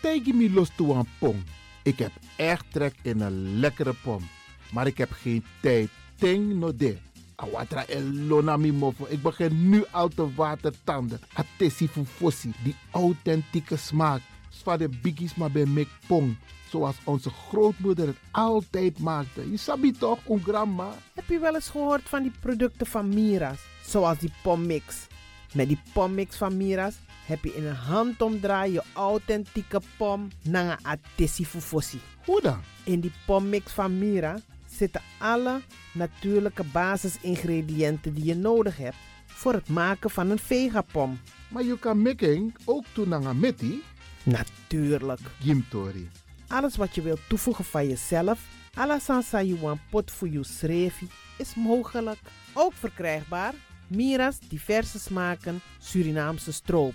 Tegen me los toe aan pom. Ik heb echt trek in een lekkere pom. Maar ik heb geen tijd. Ting no de. Awatra elona mi mofo. Ik begin nu al te watertanden. Atesi fufosi. Die authentieke smaak. Zwa de biggies maar bij mek pong. Zoals onze grootmoeder het altijd maakte. Je sabi toch, een grandma? Heb je wel eens gehoord van die producten van Mira's? Zoals die pommix. Met die pommix van Mira's heb je in een handomdraai je authentieke pom naar een atesi fufosi. Hoe dan? In die pommix van Mira zitten alle natuurlijke basisingrediënten die je nodig hebt voor het maken van een vegapom. Maar je kan making ook doen naar een metti. Natuurlijk. Gimtori. Alles wat je wilt toevoegen van jezelf, alla sansa want pot voor je schreefie, is mogelijk. Ook verkrijgbaar Mira's diverse smaken Surinaamse stroop.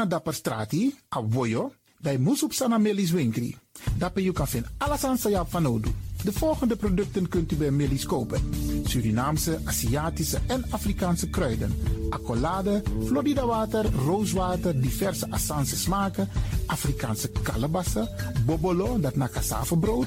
Tego na dapper strati, a voyo, dai musup sana melis winkri. Dapper you kan vinden alles aan sayap van Odu. De volgende producten kunt u bij Melis kopen. Surinaamse, Aziatische en Afrikaanse kruiden. Accolade, Florida water, rooswater, diverse Assange smaken. Afrikaanse kalebassen, bobolo, dat na brood,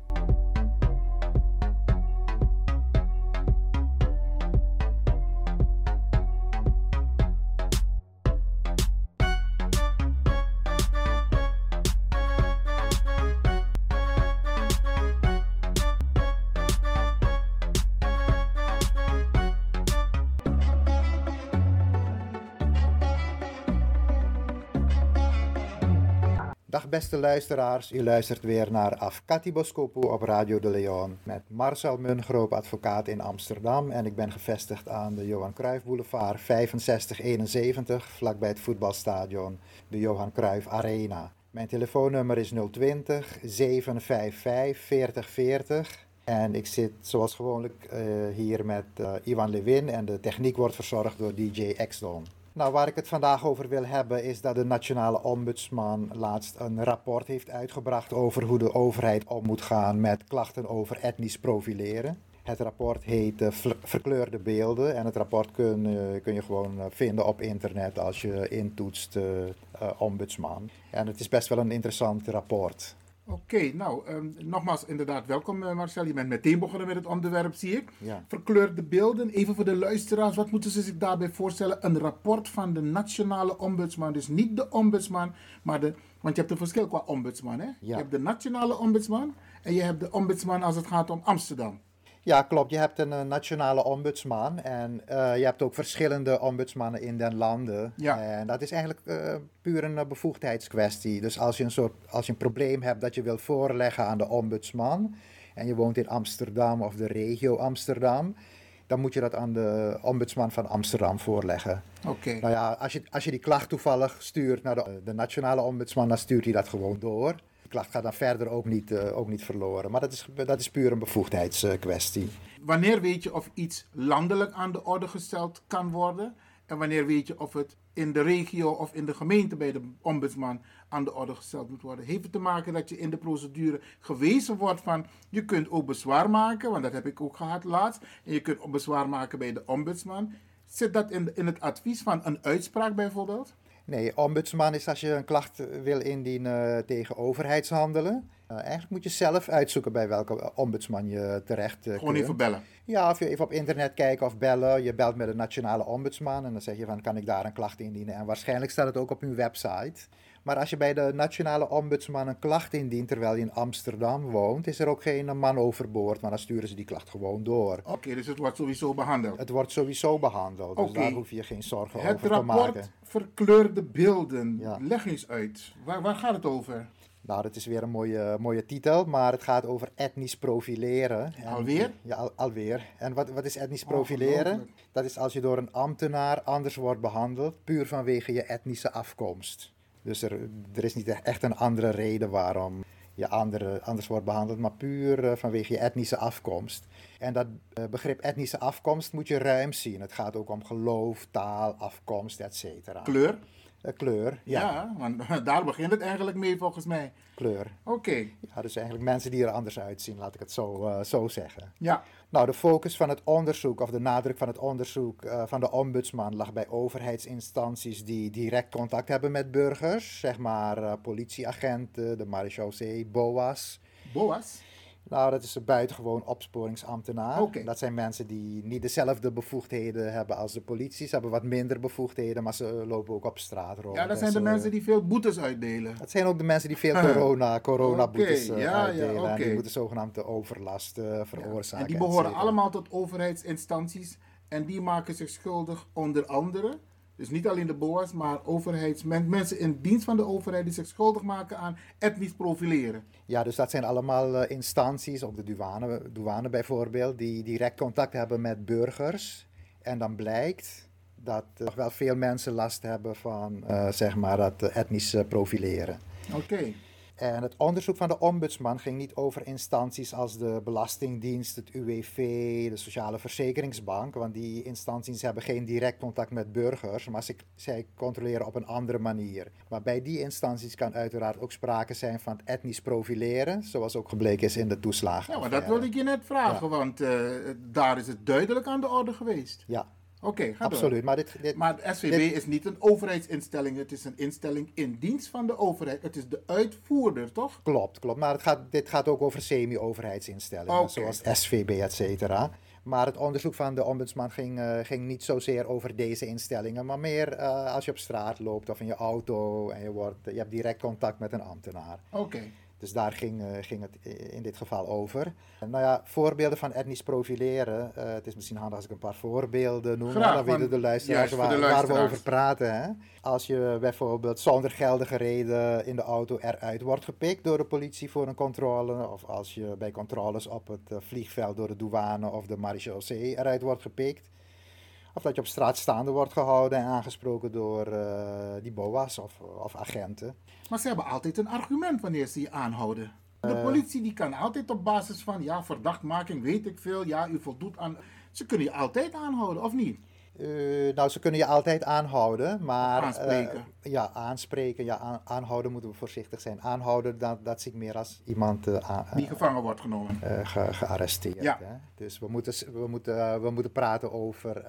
you Dag beste luisteraars, u luistert weer naar Afkati Boskopu op Radio de Leon met Marcel Mungroop, advocaat in Amsterdam en ik ben gevestigd aan de Johan Cruijff Boulevard 6571 vlakbij het voetbalstadion, de Johan Cruijff Arena. Mijn telefoonnummer is 020 755 4040 en ik zit zoals gewoonlijk uh, hier met uh, Ivan Lewin en de techniek wordt verzorgd door DJ Exdon. Nou, waar ik het vandaag over wil hebben is dat de Nationale Ombudsman laatst een rapport heeft uitgebracht over hoe de overheid om moet gaan met klachten over etnisch profileren. Het rapport heet uh, Verkleurde Beelden en het rapport kun, uh, kun je gewoon uh, vinden op internet als je intoetst ombudsman. En het is best wel een interessant rapport. Oké, okay, nou, um, nogmaals inderdaad welkom uh, Marcel. Je bent meteen begonnen met het onderwerp, zie ik. Ja. Verkleurde beelden. Even voor de luisteraars, wat moeten ze zich daarbij voorstellen? Een rapport van de nationale ombudsman. Dus niet de ombudsman, maar de... Want je hebt een verschil qua ombudsman, hè? Ja. Je hebt de nationale ombudsman en je hebt de ombudsman als het gaat om Amsterdam. Ja, klopt. Je hebt een uh, nationale ombudsman en uh, je hebt ook verschillende ombudsmannen in den landen. Ja. En dat is eigenlijk uh, puur een bevoegdheidskwestie. Dus als je, een soort, als je een probleem hebt dat je wilt voorleggen aan de ombudsman en je woont in Amsterdam of de regio Amsterdam, dan moet je dat aan de ombudsman van Amsterdam voorleggen. Oké. Nou ja, als je, als je die klacht toevallig stuurt naar de, de nationale ombudsman, dan stuurt hij dat gewoon door klacht gaat dan verder ook niet, uh, ook niet verloren. Maar dat is, dat is puur een bevoegdheidskwestie. Wanneer weet je of iets landelijk aan de orde gesteld kan worden? En wanneer weet je of het in de regio of in de gemeente bij de ombudsman aan de orde gesteld moet worden? Heeft het te maken dat je in de procedure gewezen wordt van je kunt ook bezwaar maken, want dat heb ik ook gehad laatst. En je kunt ook bezwaar maken bij de ombudsman. Zit dat in, in het advies van een uitspraak bijvoorbeeld? Nee, ombudsman is als je een klacht wil indienen tegen overheidshandelen. Uh, eigenlijk moet je zelf uitzoeken bij welke ombudsman je terecht uh, Gewoon even bellen? Ja, of je even op internet kijken of bellen. Je belt met de nationale ombudsman en dan zeg je van kan ik daar een klacht indienen. En waarschijnlijk staat het ook op hun website. Maar als je bij de nationale ombudsman een klacht indient terwijl je in Amsterdam woont, is er ook geen man overboord, maar dan sturen ze die klacht gewoon door. Oké, dus het wordt sowieso behandeld? Het wordt sowieso behandeld, dus okay. daar hoef je geen zorgen het over te maken. Het rapport verkleurde beelden, ja. leg eens uit. Waar, waar gaat het over? Nou, dat is weer een mooie, mooie titel, maar het gaat over etnisch profileren. En, alweer? Ja, al, alweer. En wat, wat is etnisch profileren? Dat is als je door een ambtenaar anders wordt behandeld, puur vanwege je etnische afkomst. Dus er, er is niet echt een andere reden waarom je andere, anders wordt behandeld, maar puur uh, vanwege je etnische afkomst. En dat uh, begrip etnische afkomst moet je ruim zien. Het gaat ook om geloof, taal, afkomst, etc. Kleur? Uh, kleur, ja. Ja, want daar begint het eigenlijk mee volgens mij. Kleur. Oké. Okay. Ja, dus eigenlijk mensen die er anders uitzien, laat ik het zo, uh, zo zeggen. Ja. Nou, de focus van het onderzoek, of de nadruk van het onderzoek uh, van de ombudsman, lag bij overheidsinstanties die direct contact hebben met burgers. Zeg maar uh, politieagenten, de marechaussee, BOA's. BOA's? Nou, dat is een buitengewoon opsporingsambtenaar. Okay. Dat zijn mensen die niet dezelfde bevoegdheden hebben als de politie. Ze hebben wat minder bevoegdheden, maar ze lopen ook op straat rond. Ja, dat zijn de ze... mensen die veel boetes uitdelen. Dat zijn ook de mensen die veel corona, coronaboetes okay, ja, uitdelen. Ja, okay. En die moeten zogenaamde overlast uh, veroorzaken. Ja. En die behoren allemaal tot overheidsinstanties. En die maken zich schuldig onder andere dus niet alleen de BOA's, maar overheidsmensen, mensen in dienst van de overheid die zich schuldig maken aan etnisch profileren. Ja, dus dat zijn allemaal uh, instanties, ook de douane, douane bijvoorbeeld, die direct contact hebben met burgers. En dan blijkt dat uh, nog wel veel mensen last hebben van uh, zeg maar dat etnisch profileren. Oké. Okay. En het onderzoek van de ombudsman ging niet over instanties als de Belastingdienst, het UWV, de Sociale Verzekeringsbank, want die instanties hebben geen direct contact met burgers, maar ze, zij controleren op een andere manier. Maar bij die instanties kan uiteraard ook sprake zijn van het etnisch profileren, zoals ook gebleken is in de toeslagen. Ja, maar dat wilde ik je net vragen, ja. want uh, daar is het duidelijk aan de orde geweest. Ja, Oké, okay, Absoluut. Door. Maar, dit, dit, maar het SVB dit, is niet een overheidsinstelling, het is een instelling in dienst van de overheid. Het is de uitvoerder, toch? Klopt, klopt. Maar het gaat, dit gaat ook over semi-overheidsinstellingen, okay. zoals SVB, et cetera. Maar het onderzoek van de ombudsman ging, uh, ging niet zozeer over deze instellingen, maar meer uh, als je op straat loopt of in je auto en je, wordt, je hebt direct contact met een ambtenaar. Oké. Okay. Dus daar ging, uh, ging het in dit geval over. En nou ja, voorbeelden van etnisch profileren. Uh, het is misschien handig als ik een paar voorbeelden noem. Graag, dan weten de luisteraars, waar, de luisteraars waar, we over praten. Hè? Als je bijvoorbeeld zonder geldige reden in de auto eruit wordt gepikt door de politie voor een controle. Of als je bij controles op het uh, vliegveld door de douane of de marechaussee eruit wordt gepikt. Of dat je op straat staande wordt gehouden en aangesproken door uh, die BOA's of, of, agenten. Maar ze hebben altijd een argument wanneer ze je aanhouden. De uh, politie die kan altijd op basis van, ja, verdachtmaking, weet ik veel, ja, u voldoet aan... Ze kunnen je altijd aanhouden, of niet? Uh, nou, ze kunnen je altijd aanhouden, maar... Aanspreken. Uh, ja, aanspreken. Ja, aan, aanhouden moeten we voorzichtig zijn. Aanhouden, dat, dat zie ik meer als iemand... Uh, Die gevangen wordt genomen. Ge, gearresteerd. Ja. Hè? Dus we moeten, we, moeten, we moeten praten over,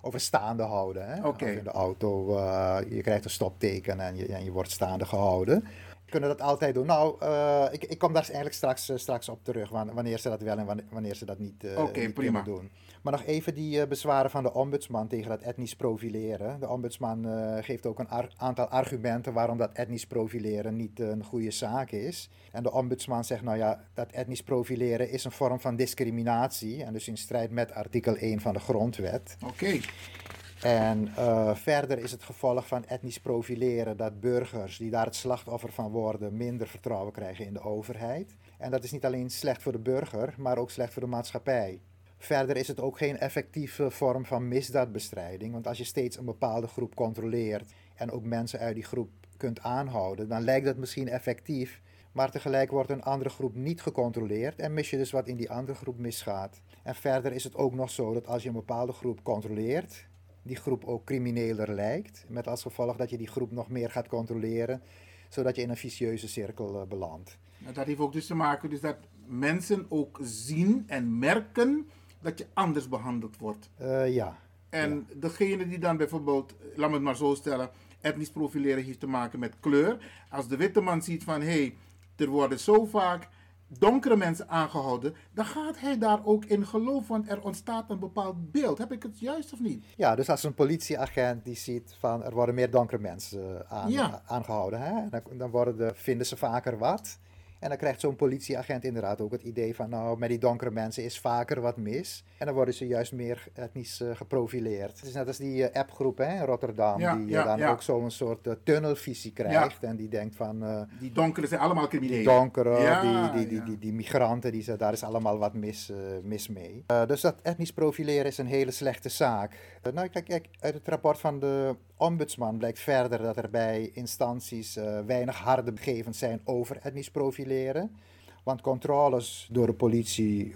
over staande houden. Hè? Okay. in de auto, je krijgt een stopteken en je, en je wordt staande gehouden. Kunnen dat altijd doen? Nou, ik, ik kom daar eigenlijk straks, straks op terug, wanneer ze dat wel en wanneer ze dat niet, okay, niet prima. doen. Maar nog even die uh, bezwaren van de ombudsman tegen dat etnisch profileren. De ombudsman uh, geeft ook een ar aantal argumenten waarom dat etnisch profileren niet uh, een goede zaak is. En de ombudsman zegt, nou ja, dat etnisch profileren is een vorm van discriminatie. En dus in strijd met artikel 1 van de grondwet. Oké. Okay. En uh, verder is het gevolg van etnisch profileren dat burgers die daar het slachtoffer van worden minder vertrouwen krijgen in de overheid. En dat is niet alleen slecht voor de burger, maar ook slecht voor de maatschappij. Verder is het ook geen effectieve vorm van misdaadbestrijding, want als je steeds een bepaalde groep controleert en ook mensen uit die groep kunt aanhouden, dan lijkt dat misschien effectief, maar tegelijk wordt een andere groep niet gecontroleerd en mis je dus wat in die andere groep misgaat. En verder is het ook nog zo dat als je een bepaalde groep controleert, die groep ook crimineler lijkt, met als gevolg dat je die groep nog meer gaat controleren, zodat je in een vicieuze cirkel uh, belandt. Dat heeft ook dus te maken dus dat mensen ook zien en merken dat je anders behandeld wordt. Uh, ja. En ja. degene die dan bijvoorbeeld, laat me het maar zo stellen, etnisch profileren heeft te maken met kleur. Als de witte man ziet van hé, hey, er worden zo vaak donkere mensen aangehouden, dan gaat hij daar ook in geloven, want er ontstaat een bepaald beeld. Heb ik het juist of niet? Ja, dus als een politieagent die ziet van er worden meer donkere mensen eh, aan, Ja. aangehouden, hè? Dan, dan worden de, vinden ze vaker wat. En dan krijgt zo'n politieagent inderdaad ook het idee van, nou, met die donkere mensen is vaker wat mis. En dan worden ze juist meer etnisch eh, geprofileerd. Het is net als die eh, appgroep hè, in Rotterdam, Ja, die eh, ja, dan ja. ook zo'n soort tunnelvisie krijgt. En die denkt van, Die donkeren zijn allemaal die criminelen. donkere, Ja, die, die, die, die, die migranten, die, ze- daar is allemaal wat mis, mis mee. Dus dat etnisch profileren is een hele slechte zaak. Nou, kijk, kijk, uit het rapport van de ombudsman blijkt verder dat er bij instanties weinig harde gegevens zijn over etnisch profileren. Want controles door de politie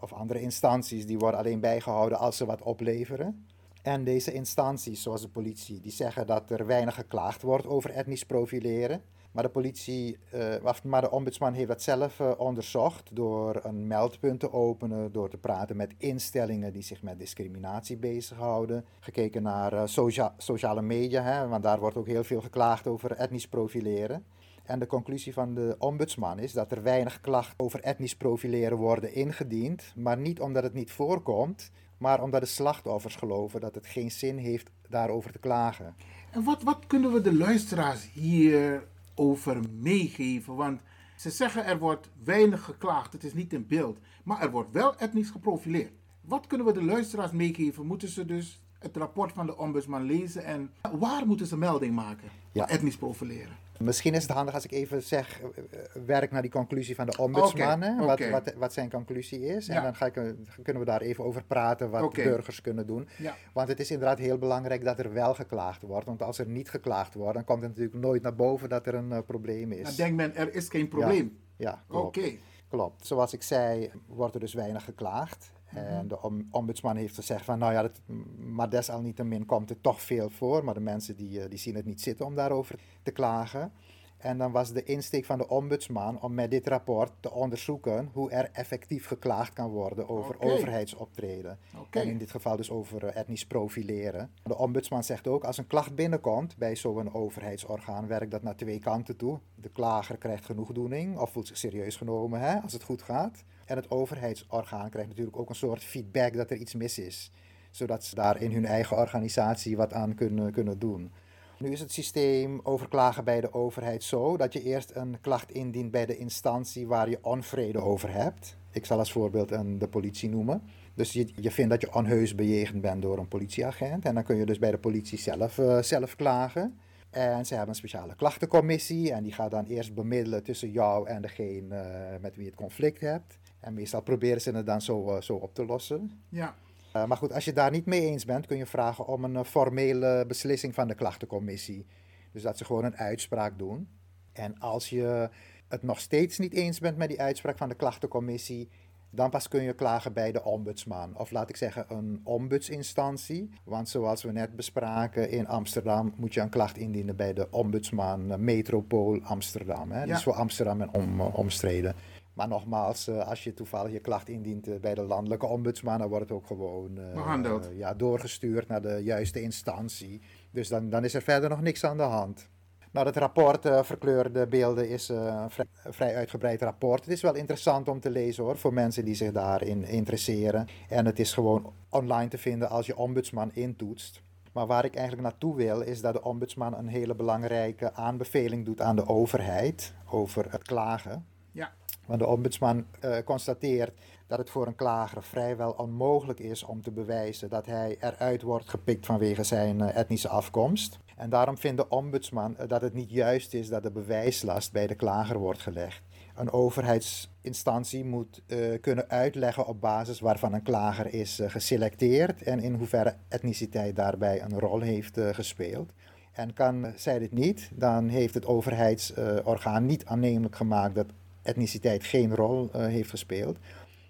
of andere instanties, die worden alleen bijgehouden als ze wat opleveren. En deze instanties, zoals de politie, die zeggen dat er weinig geklaagd wordt over etnisch profileren. Maar de politie, of- maar de ombudsman heeft dat zelf eh, onderzocht door een meldpunt te openen, door te praten met instellingen die zich met discriminatie bezighouden. Gekeken naar socia- sociale media, hè, want daar wordt ook heel veel geklaagd over etnisch profileren. En de conclusie van de ombudsman is dat er weinig klachten over etnisch profileren worden ingediend, maar niet omdat het niet voorkomt, maar omdat de slachtoffers geloven dat het geen zin heeft daarover te klagen. En wat, wat kunnen we de luisteraars hierover meegeven? Want ze zeggen er wordt weinig geklaagd, het is niet in beeld. Maar er wordt wel etnisch geprofileerd. Wat kunnen we de luisteraars meegeven? Moeten ze dus het rapport van de ombudsman lezen en waar moeten ze melding maken? Ja. Etnisch profileren. Misschien is het handig als ik even zeg, eh, eh, werk naar die conclusie van de ombudsman, wat, wat, wat zijn conclusie is. Ja. En dan ga ik, eh, kunnen we daar even over praten wat burgers kunnen doen. Ja. Want het is inderdaad heel belangrijk dat er wel geklaagd wordt. Want als er niet geklaagd wordt, dan komt het natuurlijk nooit naar boven dat er een probleem is. Dan denkt men, er is geen probleem. Ja, ja. Klopt. Zoals ik zei, wordt er dus weinig geklaagd. En de om- ombudsman heeft gezegd van, nou ja, dat, maar desalniettemin komt er toch veel voor. Maar de mensen die, eh, die zien het niet zitten om daarover te klagen. En dan was de insteek van de ombudsman om met dit rapport te onderzoeken hoe er effectief geklaagd kan worden over overheidsoptreden. En in dit geval dus over eh, etnisch profileren. De ombudsman zegt ook, als een klacht binnenkomt bij zo'n overheidsorgaan, werkt dat naar twee kanten toe. De klager krijgt genoegdoening of voelt zich serieus genomen hè, als het goed gaat. En het overheidsorgaan krijgt natuurlijk ook een soort feedback dat er iets mis is. Zodat ze daar in hun eigen organisatie wat aan kunnen, kunnen doen. Nu is het systeem overklagen bij de overheid zo dat je eerst een klacht indient bij de instantie waar je onvrede over hebt. Ik zal als voorbeeld een, de politie noemen. Dus je, je vindt dat je onheus bejegend bent door een politieagent. En dan kun je dus bij de politie zelf, eh, zelf klagen. En ze hebben een speciale klachtencommissie. En die gaat dan eerst bemiddelen tussen jou en degene eh, met wie je het conflict hebt. En meestal proberen ze het dan zo, eh, zo op te lossen. Ja. Uh, maar goed, als je daar niet mee eens bent, kun je vragen om een uh, formele beslissing van de klachtencommissie. Dus dat ze gewoon een uitspraak doen. En als je het nog steeds niet eens bent met die uitspraak van de klachtencommissie, dan pas kun je klagen bij de ombudsman. Of laat ik zeggen, een ombudsinstantie. Want zoals we net bespraken in Amsterdam, moet je een klacht indienen bij de ombudsman Metropool Amsterdam. Hè? Ja. Dat is voor Amsterdam en om, omstreden. Maar nogmaals, uh, als je toevallig je klacht indient uh, bij de landelijke ombudsman, dan wordt het ook gewoon uh, Behandeld. ja, doorgestuurd naar de juiste instantie. Dus dan, dan is er verder nog niks aan de hand. Nou, dat rapport uh, Verkleurde Beelden is uh, een vrij, vrij, uitgebreid rapport. Het is wel interessant om te lezen hoor, voor mensen die zich daarin interesseren. En het is gewoon online te vinden als je ombudsman intoetst. Maar waar ik eigenlijk naartoe wil, is dat de ombudsman een hele belangrijke aanbeveling doet aan de overheid over het klagen. Ja. Want de ombudsman uh, constateert dat het voor een klager vrijwel onmogelijk is om te bewijzen dat hij eruit wordt gepikt vanwege zijn uh, etnische afkomst. En daarom vindt de ombudsman uh, dat het niet juist is dat de bewijslast bij de klager wordt gelegd. Een overheidsinstantie moet kunnen uitleggen op basis waarvan een klager is geselecteerd en in hoeverre etniciteit daarbij een rol heeft gespeeld. En kan zij dit niet, dan heeft het overheidsorgaan niet aannemelijk gemaakt dat etniciteit geen rol uh, heeft gespeeld.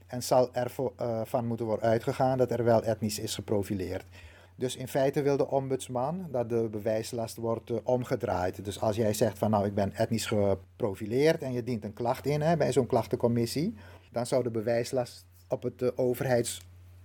En zal ervan van moeten worden uitgegaan dat er wel etnisch is geprofileerd. Dus in feite wil de ombudsman dat de bewijslast wordt uh, omgedraaid. Dus als jij zegt van nou ik ben etnisch geprofileerd en je dient een klacht in hè, bij zo'n klachtencommissie, dan zou de bewijslast op het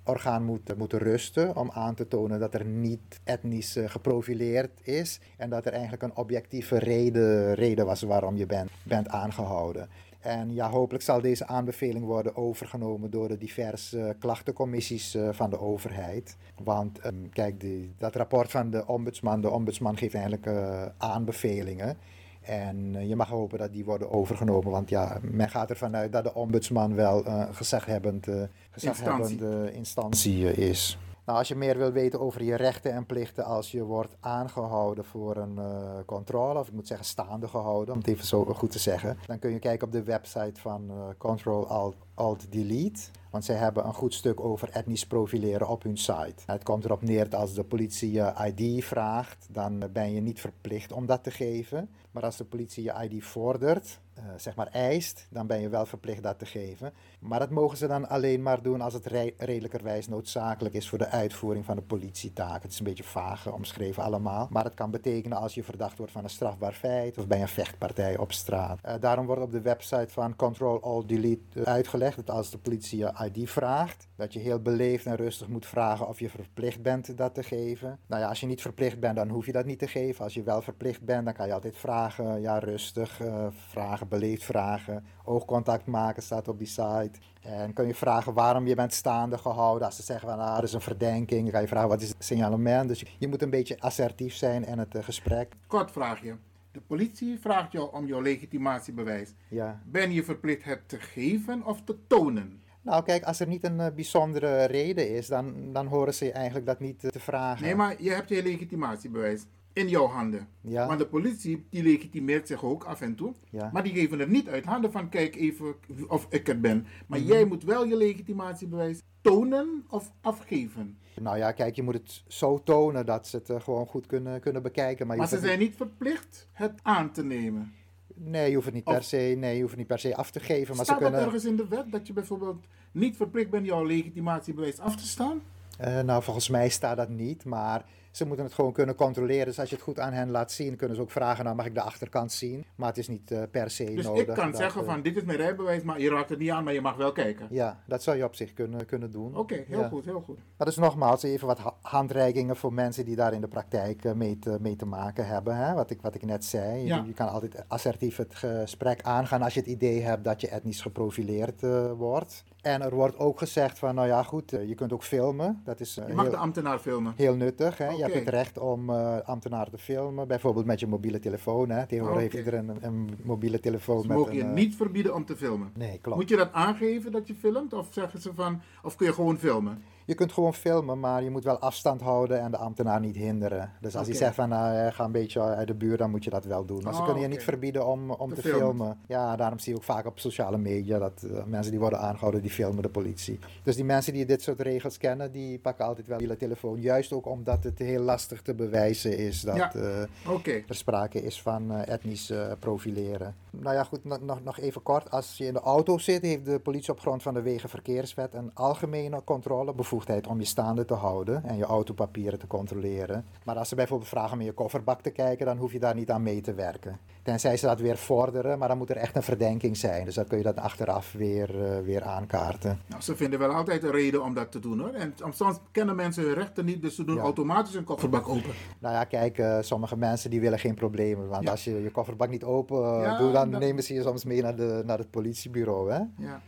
orgaan moet, moeten rusten om aan te tonen dat er niet etnisch eh, geprofileerd is en dat er eigenlijk een objectieve reden, reden was waarom je bent, bent aangehouden. En ja, hopelijk zal deze aanbeveling worden overgenomen door de diverse klachtencommissies uh, van de overheid. Want um, kijk, die, dat rapport van de ombudsman, de ombudsman geeft eigenlijk uh, aanbevelingen. En uh, je mag hopen dat die worden overgenomen, want ja, men gaat ervan uit dat de ombudsman wel een gezaghebbend, gezaghebbende instantie, instantie is. Nou, als je meer wil weten over je rechten en plichten als je wordt aangehouden voor een uh, controle, of ik moet zeggen staande gehouden, om het even zo goed te zeggen, dan kun je kijken op de website van uh, Control Alt, Alt Delete. Want zij hebben een goed stuk over etnisch profileren op hun site. Het komt erop neer dat als de politie je ID vraagt, dan ben je niet verplicht om dat te geven. Maar als de politie je ID vordert, zeg maar eist, dan ben je wel verplicht dat te geven. Maar dat mogen ze dan alleen maar doen als het re redelijkerwijs noodzakelijk is voor de uitvoering van de politietaak. Het is een beetje vaag omschreven allemaal. Maar het kan betekenen als je verdacht wordt van een strafbaar feit of bij een vechtpartij op straat. Uh, daarom wordt op de website van Control All Delete uitgelegd dat als de politie je ID vraagt, dat je heel beleefd en rustig moet vragen of je verplicht bent dat te geven. Nou ja, als je niet verplicht bent, dan hoef je dat niet te geven. Als je wel verplicht bent, dan kan je altijd vragen, ja rustig, vragen, beleefd vragen, oogcontact maken staat op die site. En kun je vragen waarom je bent staande gehouden. Als ze zeggen van ah, er is een verdenking, dan kan je vragen wat is het signalement. Dus je moet een beetje assertief zijn in het uh, gesprek. Kort vraagje. De politie vraagt jou om jouw legitimatiebewijs. Ja. Ben je verplicht het te geven of te tonen? Nou, kijk, als er niet een uh, bijzondere reden is, dan, dan horen ze je eigenlijk dat niet uh, te vragen. Nee, maar je hebt je legitimatiebewijs in jouw handen. Ja. Maar de politie die legitimeert zich ook af en toe. Ja. Maar die geven het niet uit handen van kijk even of ik het ben. Maar mm -hmm. jij moet wel je legitimatiebewijs tonen of afgeven. Nou ja, kijk, je moet het zo tonen dat ze het uh, gewoon goed kunnen, kunnen bekijken. Maar, maar ze zijn niet verplicht het aan te nemen. Nee, je hoeft het niet per se, nee, je hoeft het niet per se af te geven. Maar Staat ze kunnen... dat ergens in de wet dat je bijvoorbeeld niet verplicht bent jouw legitimatiebewijs af te staan? Uh, nou, volgens mij staat dat niet, maar ze moeten het gewoon kunnen controleren. Dus als je het goed aan hen laat zien, kunnen ze ook vragen, nou mag ik de achterkant zien. Maar het is niet uh, per se dus nodig. Dus ik kan dat, zeggen uh, van, dit is mijn rijbewijs, maar je raakt het niet aan, maar je mag wel kijken. Ja, dat zou je op zich kunnen, kunnen doen. Oké, okay, heel ja. goed, heel goed. Maar dus nogmaals, even wat handreikingen voor mensen die daar in de praktijk uh, mee, te, mee te maken hebben. Hè? Wat, ik, wat ik net zei. Ja. Je, je, kan altijd assertief het gesprek aangaan als je het idee hebt dat je etnisch geprofileerd wordt. En er wordt ook gezegd van, nou ja goed, je kunt ook filmen. Dat is, je mag heel, de ambtenaar filmen. Heel nuttig. Hè? Okay. Je hebt het recht om uh, ambtenaren te filmen, bijvoorbeeld met je mobiele telefoon. Hè? Tegenwoordig okay. heeft iedereen een, een mobiele telefoon. Ze met mogen je een, uh... niet verbieden om te filmen? Nee, klopt. Moet je dat aangeven dat je filmt? Of zeggen ze van, of kun je gewoon filmen? Je kunt gewoon filmen, maar je moet wel afstand houden en de ambtenaar niet hinderen. Dus als okay. hij zegt van nou, ga een beetje uit de buurt, dan moet je dat wel doen. Maar oh, ze kunnen je niet verbieden om, om te, te filmen. filmen. Ja, daarom zie je ook vaak op sociale media dat uh, mensen die worden aangehouden, die filmen de politie. Dus die mensen die dit soort regels kennen, die pakken altijd wel die telefoon. Juist ook omdat het heel lastig te bewijzen is dat ja. uh, okay. er sprake is van uh, etnisch profileren. Nou ja, goed, nog, nog even kort. Als je in de auto zit, heeft de politie op grond van de Wegenverkeerswet een algemene controlebevoegdheid om je staande te houden en je autopapieren te controleren. Maar als ze bijvoorbeeld vragen om in je kofferbak te kijken, dan hoef je daar niet aan mee te werken. Tenzij ze dat weer vorderen, maar dan moet er echt een verdenking zijn. Dus dan kun je dat achteraf weer, uh, weer aankaarten. Nou, ze vinden wel altijd een reden om dat te doen hoor. En soms kennen mensen hun rechten niet, dus ze doen ja. automatisch een kofferbak open. Nou ja, kijk, uh, sommige mensen die willen geen problemen. Want ja. als je je kofferbak niet open uh, ja, doet, dan dat... nemen ze je soms mee naar, de, naar het politiebureau. Hè?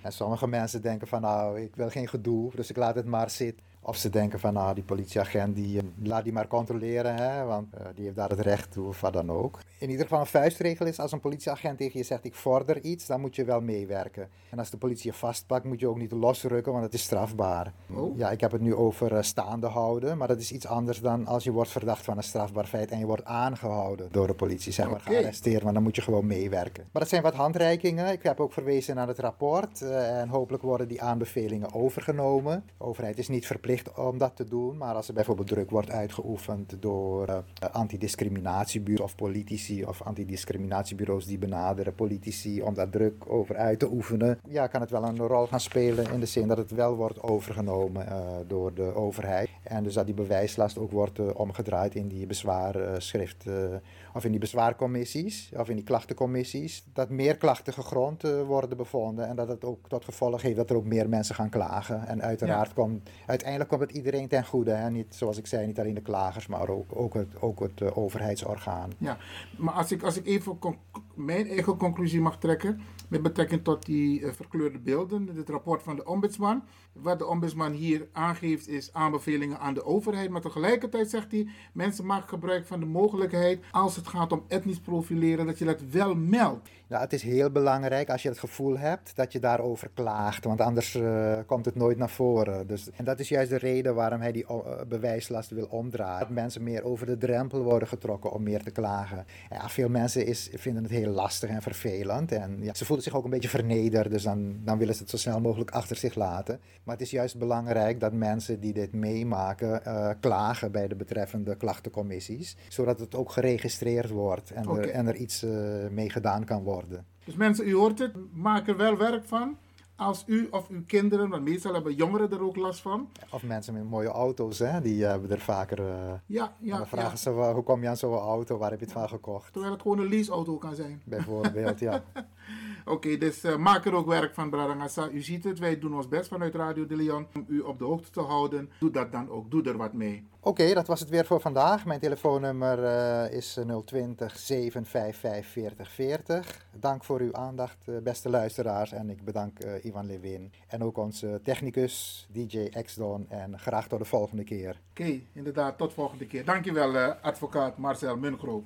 En sommige mensen denken van nou, ik wil geen gedoe, dus ik laat het maar zitten. Of ze denken van, nou, die politieagent, die, laat die maar controleren, hè, want uh, die heeft daar het recht toe, of wat dan ook. In ieder geval een vuistregel is, als een politieagent tegen je zegt, ik vorder iets, dan moet je wel meewerken. En als de politie je vastpakt, moet je ook niet losrukken, want het is strafbaar. Oh. Ja, ik heb het nu over uh, staande houden, maar dat is iets anders dan als je wordt verdacht van een strafbaar feit en je wordt aangehouden door de politie, zeg maar, okay. gearresteerd, maar dan moet je gewoon meewerken. Maar dat zijn wat handreikingen. Ik heb ook verwezen naar het rapport uh, en hopelijk worden die aanbevelingen overgenomen. De overheid is niet verplicht om dat te doen. Maar als er bijvoorbeeld druk wordt uitgeoefend door uh, antidiscriminatiebureaus of politici of antidiscriminatiebureaus die benaderen politici om daar druk over uit te oefenen, ja, kan het wel een rol gaan spelen in de zin dat het wel wordt overgenomen uh, door de overheid. En dus dat die bewijslast ook wordt uh, omgedraaid in die bezwaarschrift of in die bezwaarcommissies of in die klachtencommissies. Dat meer klachten gegrond worden bevonden en dat het ook tot gevolg heeft dat er ook meer mensen gaan klagen. En uiteraard ja. komt uiteindelijk komt het iedereen ten goede. Hè? Niet, zoals ik zei, niet alleen de klagers, maar ook, ook het, ook het uh, overheidsorgaan. Ja, maar als ik, als ik even mijn eigen conclusie mag trekken met betrekking tot die uh, verkleurde beelden, het rapport van de ombudsman. Wat de ombudsman hier aangeeft is aanbevelingen aan de overheid, maar tegelijkertijd zegt hij, mensen maken gebruik van de mogelijkheid als het gaat om etnisch profileren, dat je dat wel meldt. Ja, het is heel belangrijk als je het gevoel hebt dat je daarover klaagt, want anders uh, komt het nooit naar voren. Dus, en dat is juist de reden waarom hij die uh, bewijslast wil omdraaien. Dat mensen meer over de drempel worden getrokken om meer te klagen. Ja, veel mensen is, vinden het heel lastig en vervelend en ja, ze voelen zich ook een beetje vernederd, dus dan, dan willen ze het zo snel mogelijk achter zich laten. Maar het is juist belangrijk dat mensen die dit meemaken uh, klagen bij de betreffende klachtencommissies, zodat het ook geregistreerd wordt en, okay. er, en er iets mee gedaan kan worden. Dus mensen, u hoort het, maak er wel werk van. Als u of uw kinderen, want meestal hebben jongeren er ook last van. Of mensen met mooie auto's, hè, die hebben er vaker. Uh, ja, ja. Dan vragen ja. ze, uh, hoe kom je aan zo'n auto, waar heb je het van gekocht? Terwijl het gewoon een leaseauto kan zijn. Bijvoorbeeld, ja. Oké, okay, dus uh, maak er ook werk van, Bradangasa. U ziet het, wij doen ons best vanuit Radio de Leon om u op de hoogte te houden. Doe dat dan ook, doe er wat mee. Oké, okay, dat was het weer voor vandaag. Mijn telefoonnummer uh, is 020 755 4040. Dank voor uw aandacht, uh, beste luisteraars. En ik bedank uh, Ivan Lewin en ook onze technicus DJ Xdon. En graag tot de volgende keer. Oké, okay, inderdaad, tot de volgende keer. Dankjewel, advocaat Marcel Mungroop.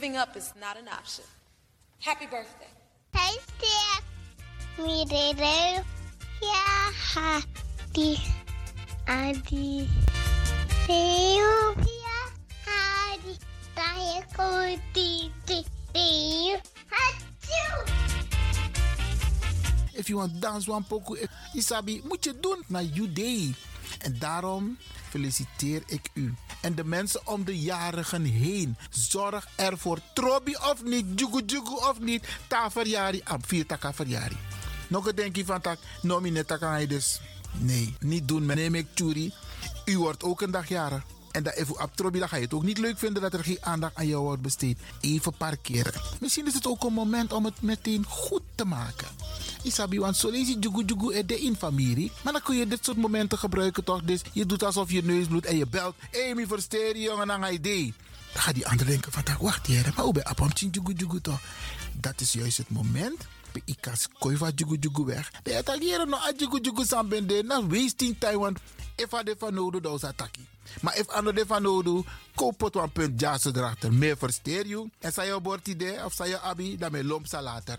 Giving up is not an option. Happy birthday. Hey. Me, Dede. Yeah, happy. Adi. Deo. Yeah, Adi. Tayo ko titi. Deo. Achoo. If you want dance one poco, Isabi, moet je doen naar you day. En daarom feliciteer ik u. En de mensen om de jarigen heen. Zorg ervoor. Trobi of niet, jugu jugu of niet. Ta verjari, ab vier taka verjari. Nog een denkje van tak, nomine taka dus. Nee, niet doen. Neem ik churi. U wordt ook een dag jarig. En dat even op dan ga je het ook niet leuk vinden dat er geen aandacht aan jou wordt besteed. Even parkeren. Misschien is het ook een moment om het meteen goed te maken. Isabi, want zo lees je jugu jugu de in familie. Maar dan kun je dit soort momenten gebruiken toch? Dus je doet alsof je neus bloedt en je belt. Mi versteer jongen, dan ga je idee. Dan gaat die ander denken van, wacht hier, maar hoe ben je jugu jugu toch? Dat is juist het moment pe ikas koi va jugu jugu weg. De attackeren no a jugu jugu sambende na wasting time want if de van nodu da ataki. Maar if ando de van nodu koop het punt jazz erachter. Meer versteer je. En sa je bord idee of sa je abi, dan me lomp later.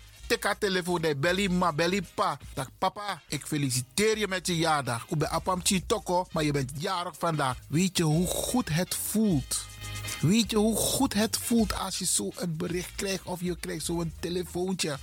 Haar telefoon, nee, belly ma, belly pa. Dag papa, ik feliciteer je met je jaardag. Ik ben apam toko, maar je bent jarig vandaag. Weet je hoe goed het voelt? Weet je hoe goed het voelt als je zo een bericht krijgt of je krijgt zo'n telefoontje?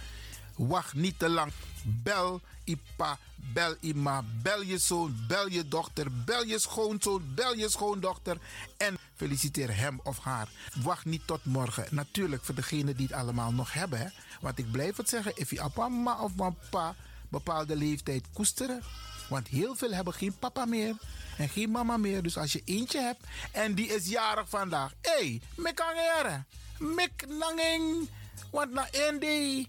Wacht niet te lang. Bel Ipa, bel Ima, bel je zoon, bel je dochter, bel je schoonzoon, bel je schoondochter en feliciteer hem of haar. Wacht niet tot morgen. Natuurlijk voor degenen die het allemaal nog hebben. Want ik blijf het zeggen, if je papa of papa bepaalde leeftijd koesteren. Want heel veel hebben geen papa meer en geen mama meer. Dus als je eentje hebt en die is jarig vandaag. Hé, hey, mekangere, mek nanging. Want na één day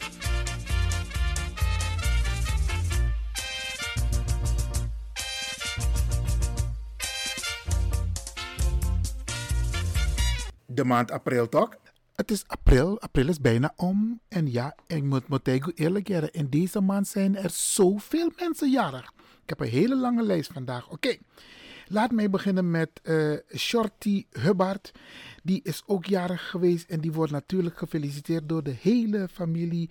De maand april toch? Het is april, april is bijna om. En ja, ik moet, ik eerlijk zeggen, in deze maand zijn er zoveel mensen jarig. Ik heb een hele lange lijst vandaag. Oké, laat mij beginnen met uh, Shorty Hubbard. Die is ook jarig geweest en die wordt natuurlijk gefeliciteerd door de hele familie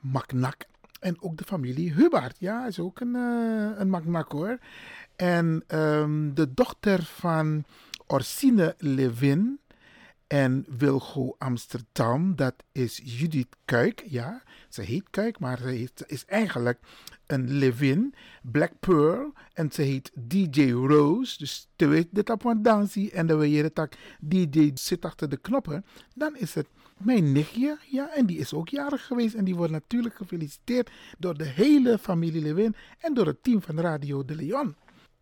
Maknak. En ook de familie Hubbard. Ja, is ook een, uh, een Maknak hoor. En um, de dochter van Orsine Levin en Wilgo Amsterdam, dat is Judith Kuik. Ja, ze heet Kuik, maar ze is eigenlijk een Levin, Black Pearl. En ze heet DJ Rose. Dus te weet dit op een dansie. En dan DJ zit achter de knoppen. Dan is het mijn nichtje. Ja, en die is ook jarig geweest. En die wordt natuurlijk gefeliciteerd door de hele familie Levin. En door het team van Radio de Leon.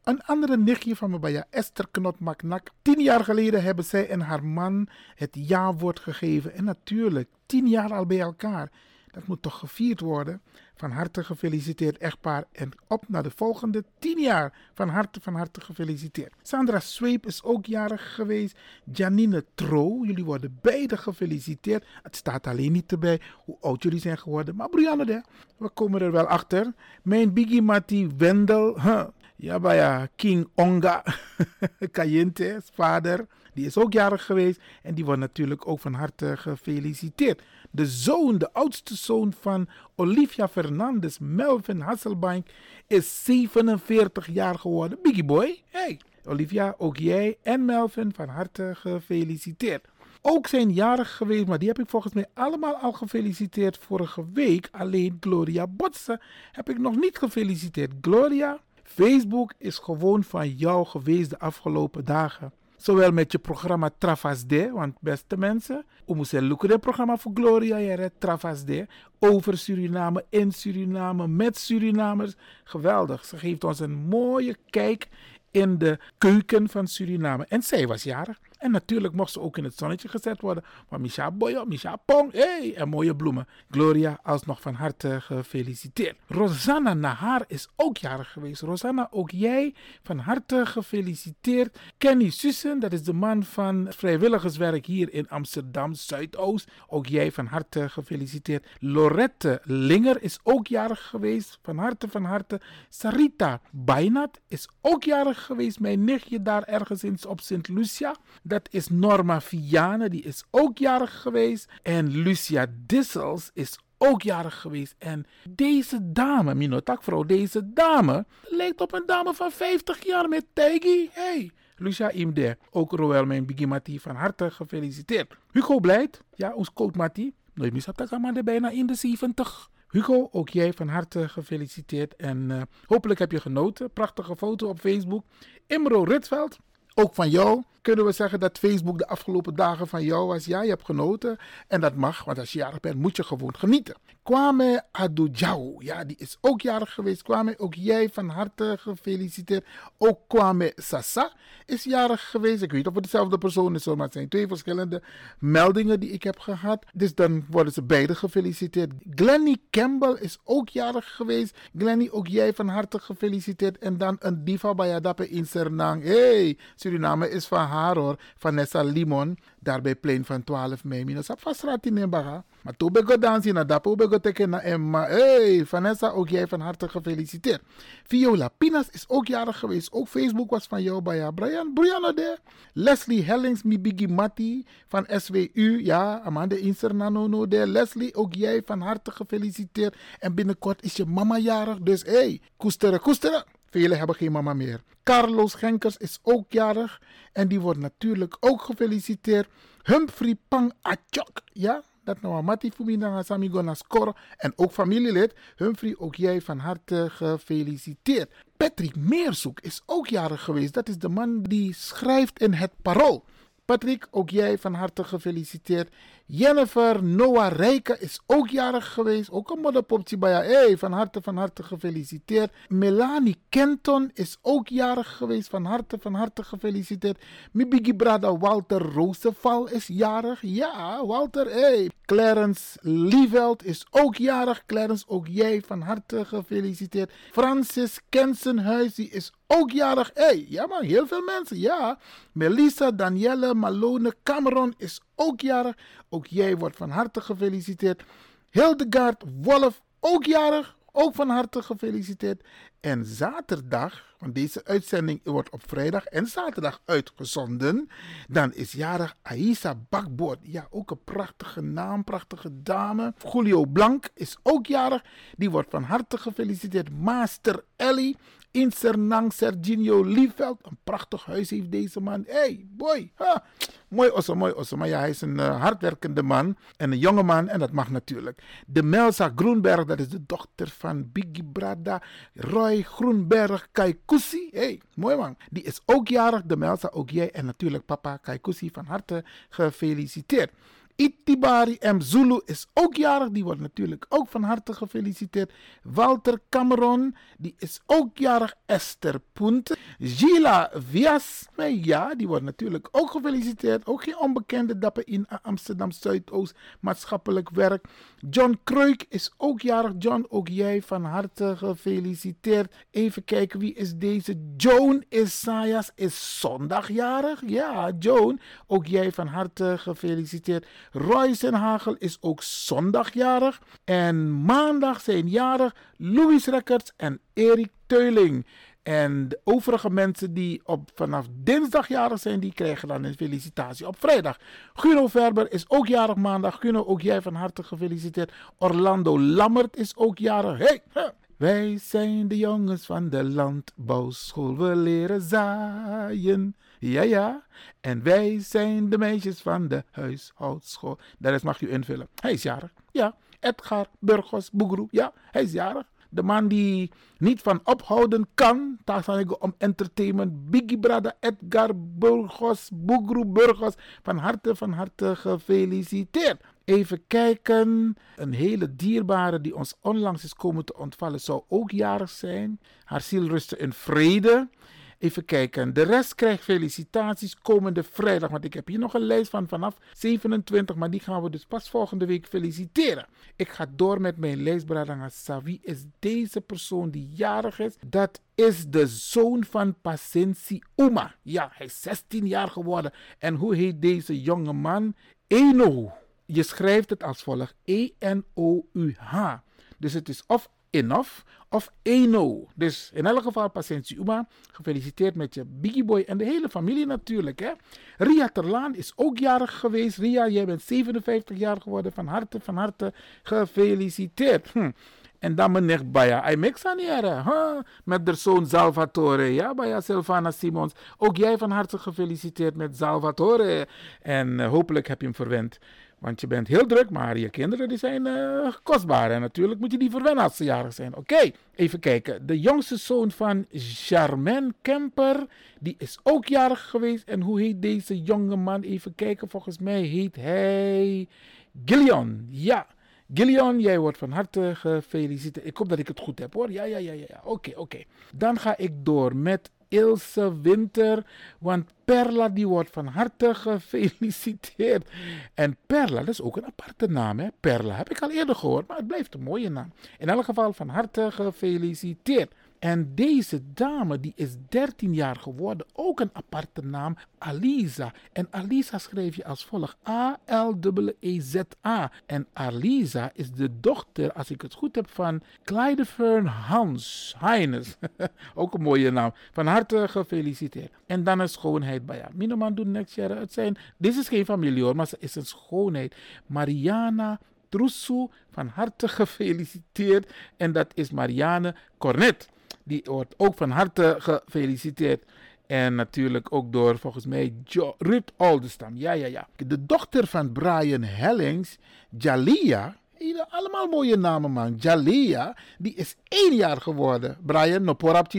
Een andere nichtje van me bij Esther Knot Maknak. Tien jaar geleden hebben zij en haar man het ja-woord gegeven. En natuurlijk, tien jaar al bij elkaar. Dat moet toch gevierd worden. Van harte gefeliciteerd echtpaar. En op naar de volgende tien jaar. Van harte, van harte gefeliciteerd. Sandra Sweep is ook jarig geweest. Janine Tro, jullie worden beide gefeliciteerd. Het staat alleen niet erbij hoe oud jullie zijn geworden. Maar Brianne, we komen er wel achter. Mijn Biggie Matty Wendel. Huh. Ja, ja, King Onga Kayente, vader, die is ook jarig geweest en die wordt natuurlijk ook van harte gefeliciteerd. De zoon, de oudste zoon van Olivia Fernandez, Melvin Hasselbank, is 47 jaar geworden. Biggie boy, hey. Olivia, ook jij en Melvin van harte gefeliciteerd. Ook zijn jarig geweest, maar die heb ik volgens mij allemaal al gefeliciteerd vorige week. Alleen Gloria Botsen heb ik nog niet gefeliciteerd. Gloria, Facebook is gewoon van jou geweest de afgelopen dagen. Zowel met je programma Travasde, want beste mensen, we moeten lukken het programma voor Gloria Jere Travasde over Suriname, in Suriname, met Surinamers. Geweldig, ze geeft ons een mooie kijk in de keuken van Suriname. En zij was jarig. En natuurlijk mocht ze ook in het zonnetje gezet worden. Maar Misha Boyo, Misha Pong, hey, en mooie bloemen. Gloria, alsnog van harte gefeliciteerd. Rosanna Nahar is ook jarig geweest. Rosanna, ook jij van harte gefeliciteerd. Kenny Sussen, dat is de man van vrijwilligerswerk hier in Amsterdam Zuidoost. Ook jij van harte gefeliciteerd. Lorette Linger is ook jarig geweest. Van harte, van harte. Sarita Bainat is ook jarig geweest. Mijn nichtje daar ergens op Sint Lucia. Dat is Norma Viane, die is ook jarig geweest. En Lucia Dissels is ook jarig geweest. En deze dame, Minotakvrouw, deze dame lijkt op een dame van 50 jaar met Tegi. Hey, Lucia Imde, ook Roel mijn Bigimati, van harte gefeliciteerd. Hugo Blijt, ja, ons Mati, nooit mis maar bijna in de 70. Hugo, ook jij van harte gefeliciteerd en uh, hopelijk heb je genoten. Prachtige foto op Facebook. Imro Ritveld, ook van jou Kunnen we zeggen dat Facebook de afgelopen dagen van jou was? Ja, je hebt genoten. En dat mag, want als je jarig bent, moet je gewoon genieten. Kwame Adujao, ja, die is ook jarig geweest. Kwame, ook jij van harte gefeliciteerd. Ook Kwame Sasa is jarig geweest. Ik weet of het dezelfde persoon is, maar het zijn twee verschillende meldingen die ik heb gehad. Dus dan worden ze beide gefeliciteerd. Glenny Campbell is ook jarig geweest. Glenny, ook jij van harte gefeliciteerd. En dan een diva Bayadape in Sernang. hey, Suriname is van haar hoor. Vanessa Limon, daar bij plein van 12 mei. Mina sap vastrat in Baga. Maar toen ben ik dansen naar Dapo, ben ik teken naar Emma. hey, Vanessa, ook jij van harte gefeliciteerd. Viola Pinas is ook jarig geweest. Ook Facebook was van jou, Baya. Brian, Brian de. Leslie Hellings, Mibigi Matti van SWU. Ja, Amanda Insernano de. Leslie, ook jij van harte gefeliciteerd. En binnenkort is je mama jarig. Dus hey, koesteren, koesteren. Velen hebben geen mama meer. Carlos Genkers is ook jarig. En die wordt natuurlijk ook gefeliciteerd. Humphrey Pang Achok. Ja, dat nou Mati Fumina Samigo na score. En ook familielid. Humphrey, ook jij van harte gefeliciteerd. Patrick Meerzoek is ook jarig geweest. Dat is de man die schrijft in het Parool. Patrick, ook jij van harte gefeliciteerd. Jennifer Noah Rijken is ook jarig geweest. Ook een modderpopje bij jou. Hey, van harte, van harte gefeliciteerd. Melanie Kenton is ook jarig geweest. Van harte, van harte gefeliciteerd. Mibigi Brada Walter Rooseval is jarig. Ja, Walter, hey. Clarence Lieveld is ook jarig. Clarence, ook jij van harte gefeliciteerd. Francis Kensenhuis, die is ook jarig. Hey, ja man, heel veel mensen, ja. Melissa Danielle Malone Cameron is ook jarig. Ook jij wordt van harte gefeliciteerd. Hildegard Wolf, ook jarig. Ook van harte gefeliciteerd. En zaterdag, want deze uitzending wordt op vrijdag en zaterdag uitgezonden. Dan is jarig Aisa Bakboord. Ja, ook een prachtige naam, prachtige dame. Julio Blanc is ook jarig. Die wordt van harte gefeliciteerd. Master Ellie in Sernang Serginio Liefeld. Een prachtig huis heeft deze man. hey, boy. Ha. Mooi osso, mooi osso. Maar ja, hij is een uh, hardwerkende man. En een jonge man. En dat mag natuurlijk. De Melsa Groenberg, dat is de dochter van Biggie Brada. Roy Groenberg Kaikousi. hey, mooi man. Die is ook jarig. De Melsa, ook jij. En natuurlijk papa Kaikousi van harte gefeliciteerd. Itibari M. Zulu is ook jarig. Die wordt natuurlijk ook van harte gefeliciteerd. Walter Cameron, die is ook jarig. Esther Punt. Gila Vias, ja, die wordt natuurlijk ook gefeliciteerd. Ook geen onbekende dapper in Amsterdam Zuidoost maatschappelijk werk. John Kreuk is ook jarig. John, ook jij van harte gefeliciteerd. Even kijken, wie is deze? Joan Isaias is zondagjarig. Ja, Joan, ook jij van harte gefeliciteerd. Roy Hagel is ook zondagjarig. En maandag zijn jarig Louis Records en Erik Teuling. En de overige mensen die op, vanaf dinsdag jarig zijn, die krijgen dan een felicitatie op vrijdag. Guno Verber is ook jarig maandag. Guno, ook jij van harte gefeliciteerd. Orlando Lammert is ook jarig. Hey, Wij zijn de jongens van de landbouwschool. We leren zaaien. Ja, ja. En wij zijn de meisjes van de huishoudschool. De rest mag u invullen. Hij is jarig. Ja. Edgar Burgos Boegroe. Ja, hij is jarig. De man die niet van ophouden kan. ik om entertainment. Biggie Brada Edgar Burgos Boegroe Burgos. Van harte, van harte gefeliciteerd. Even kijken. Een hele dierbare die ons onlangs is komen te ontvallen zou ook jarig zijn. Haar ziel rustte in vrede. Even kijken. De rest krijgt felicitaties komende vrijdag. Want ik heb hier nog een lijst van vanaf 27. Maar die gaan we dus pas volgende week feliciteren. Ik ga door met mijn lijst, Bradangasa. Wie is deze persoon die jarig is? Dat is de zoon van Pasensi Uma. Ja, hij is 16 jaar geworden. En hoe heet deze jonge man? Eno. Je schrijft het als volgt: E-N-O-U-H. Dus het is of Enough of Eno. Dus in elk geval, Patiëntie Uma, gefeliciteerd met je Biggie Boy en de hele familie natuurlijk. Hè? Ria Terlaan is ook jarig geweest. Ria, jij bent 57 jaar geworden. Van harte, van harte gefeliciteerd. Hm. En dan meneer Baya, hij aan huh? met de zoon Salvatore. Ja, Baya Silvana Simons. Ook jij van harte gefeliciteerd met Salvatore. En uh, hopelijk heb je hem verwend. Want je bent heel druk, maar je kinderen die zijn uh, kostbaar. En natuurlijk moet je die verwennen als ze jarig zijn. Oké, even kijken. De jongste zoon van Charmaine Kemper, die is ook jarig geweest. En hoe heet deze jonge man? Even kijken, volgens mij heet hij Gillian. Ja, Gillian, jij wordt van harte gefeliciteerd. Ik hoop dat ik het goed heb hoor. Ja, ja, ja, ja. Oké, oké. Dan ga ik door met Ilse Winter. Want Perla die wordt van harte gefeliciteerd. En Perla, dat is ook een aparte naam. Hè? Perla heb ik al eerder gehoord, maar het blijft een mooie naam. In elk geval van harte gefeliciteerd. En deze dame die is 13 jaar geworden, ook een aparte naam, Alisa. En Alisa schreef je als volgt: A-L-E-Z-A. En Alisa is de dochter, als ik het goed heb, van Clyde Fern Hans Heines. ook een mooie naam. Van harte gefeliciteerd. En dan een schoonheid bij haar. Minoman doen next jaar. Het zijn, dit is geen familie hoor, maar ze is een schoonheid. Mariana Trusso, van harte gefeliciteerd. En dat is Marianne Cornet die wordt ook van harte gefeliciteerd. En natuurlijk ook door volgens mij jo Ruud Oldestam. Ja, ja, ja. De dochter van Brian Hellings, Jalia. Allemaal mooie namen, man. Jalia, die is één jaar geworden. Brian, no porap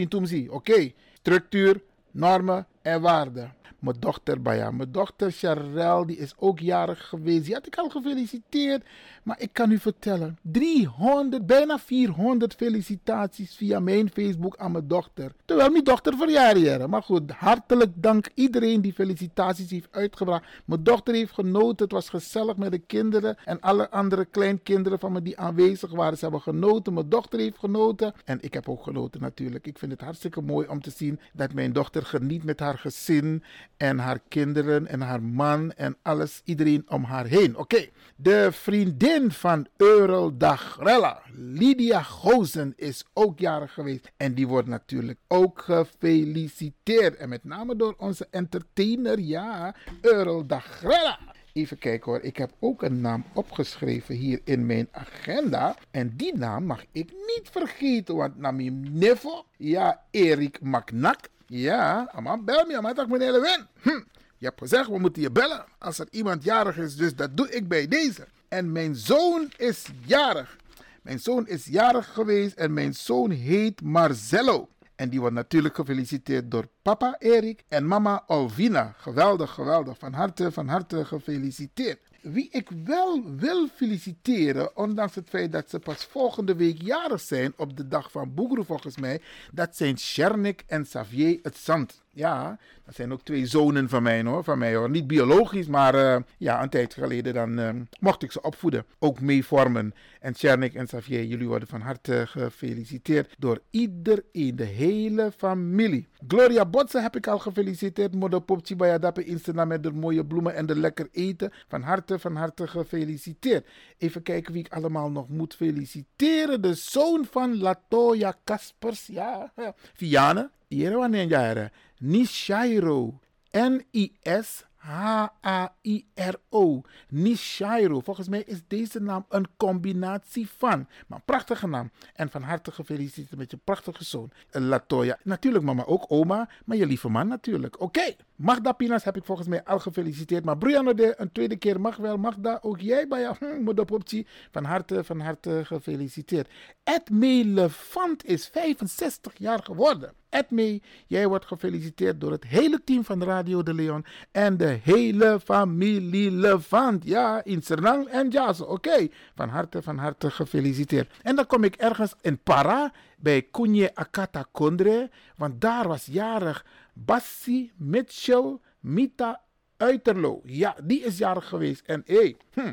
Oké, structuur, normen en waarden mijn dochter Baya. Mijn dochter Charel, die is ook jarig geweest. Die had ik al gefeliciteerd. Maar ik kan u vertellen, 300, bijna 400 felicitaties via mijn Facebook aan mijn dochter. Terwijl mijn dochter verjaardag Maar goed, hartelijk dank iedereen die felicitaties heeft uitgebracht. Mijn dochter heeft genoten. Het was gezellig met de kinderen en alle andere kleinkinderen van me die aanwezig waren. Ze hebben genoten. Mijn dochter heeft genoten. En ik heb ook genoten natuurlijk. Ik vind het hartstikke mooi om te zien dat mijn dochter geniet met haar gezin en haar kinderen en haar man en alles, iedereen om haar heen. Oké, de vriendin van Eurel Dagrella, Lydia Gozen, is ook jarig geweest. En die wordt natuurlijk ook gefeliciteerd. En met name door onze entertainer, ja, Eurel Dagrella. Even kijken hoor, ik heb ook een naam opgeschreven hier in mijn agenda. En die naam mag ik niet vergeten, want Namim Nevo, ja, Erik Maknak, ja, maar bel me, maar dat meneer Lewin. Hm. Je hebt gezegd, we moeten je bellen als er iemand jarig is, dus dat doe ik bij deze. En mijn zoon is jarig. Mijn zoon is jarig geweest en mijn zoon heet Marcello. En die wordt natuurlijk gefeliciteerd door papa Erik en mama Alvina. Geweldig, geweldig. Van harte, van harte gefeliciteerd. Wie ik wel wil feliciteren, ondanks het feit dat ze pas volgende week jarig zijn op de dag van Boegro volgens mij, dat zijn Shernik en Xavier het Zand. Ja, dat zijn ook twee zonen van mij hoor. Van mij hoor. Niet biologisch, maar uh, ja, een tijd geleden dan uh, mocht ik ze opvoeden. Ook meevormen. En Tjernik en Xavier, jullie worden van harte gefeliciteerd door iedereen, de hele familie. Gloria Botse heb ik al gefeliciteerd. Moeder Popchi Bayadappe Instagram met de mooie bloemen en de lekker eten. Van harte, van harte gefeliciteerd. Even kijken wie ik allemaal nog moet feliciteren. De zoon van Latoya Kaspers. Ja, Viane. Hier wanneer Nishairo. N-I-S H-A-I-R-O. Nishairo. Volgens mij is deze naam een combinatie van. Maar prachtige naam. En van harte gefeliciteerd met je prachtige zoon. Latoya. Natuurlijk mama, ook oma. Maar je lieve man natuurlijk. Oké. Magda Pinas heb ik volgens mij al gefeliciteerd. Maar Brianna de een tweede keer mag wel. Magda, ook jij bij jou. Hm. Van harte, van harte gefeliciteerd. Edme Levant is 65 jaar geworden. Edme, jij wordt gefeliciteerd door het hele team van Radio de Leon. En de hele familie Levant. Ja, in Sernang en Jazz. Oké, van harte, van harte gefeliciteerd. En dan kom ik ergens in Para bij Kunje Akata Kondre. Want daar was jarig Bassi Mitchell Mita Uiterlo. Ja, die is jarig geweest. En hé, hey, hm,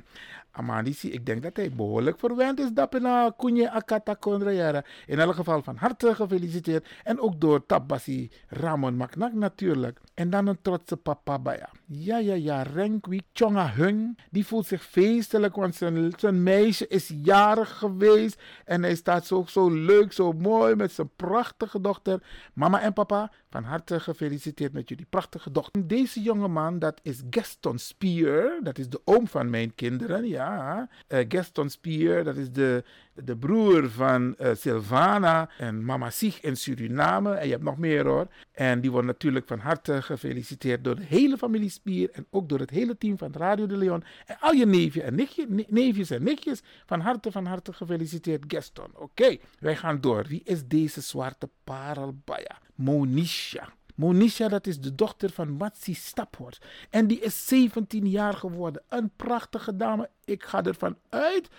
ik denk dat hij behoorlijk verwend is. Dat na Kunje Akata Kondrayara. In elk geval van harte gefeliciteerd. En ook door Tabasi Ramon Maknak natuurlijk. En dan een trotse papa Baya. Ja, ja, ja. Renkwi Chonga Hung. Die voelt zich feestelijk, want zijn, zijn meisje is jarig geweest. En hij staat zo, zo leuk, zo mooi met zijn prachtige dochter. Mama en papa, van harte gefeliciteerd met jullie prachtige dochter. Deze jonge man, dat is Gaston Spier. Dat is de oom van mijn kinderen, ja. Uh, Gaston Spier, dat is de de broer van uh, Silvana en mama Sig in Suriname. En je hebt nog meer hoor. En die wordt natuurlijk van harte gefeliciteerd door de hele familie Spier en ook door het hele team van Radio de Leon. En al je neefjes en, nichtje, neefjes en nichtjes, van harte, van harte gefeliciteerd Gaston. Oké, wij gaan door. Wie is deze zwarte parelbaya? Monisha. Monisha, dat is de dochter van Matsi Staphorst. En die is 17 jaar geworden. Een prachtige dame. Ik ga ervan uit,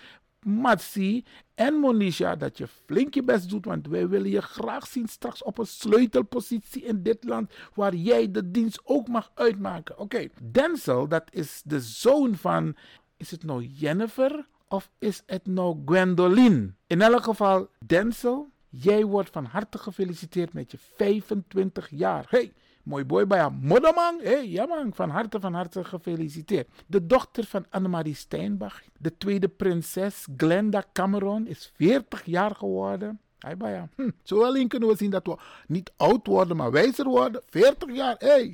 Matsi en Monisha, dat je flink je best doet. Want wij willen je graag zien straks op een sleutelpositie in dit land. Waar jij de dienst ook mag uitmaken. Oké, Denzel, dat is de zoon van. Is het nou Jennifer of is het nou Gwendoline? In elk geval, Denzel Jij wordt van harte gefeliciteerd met je 25 jaar. Hey, mooi boy bij haar modderman. Hey, ja man, van harte, van harte gefeliciteerd. De dochter van Annemarie Steinbach, de tweede prinses Glenda Cameron, is 40 jaar geworden. Hey, Baja. Hm, zo alleen kunnen we zien dat we niet oud worden, maar wijzer worden. 40 jaar, hey.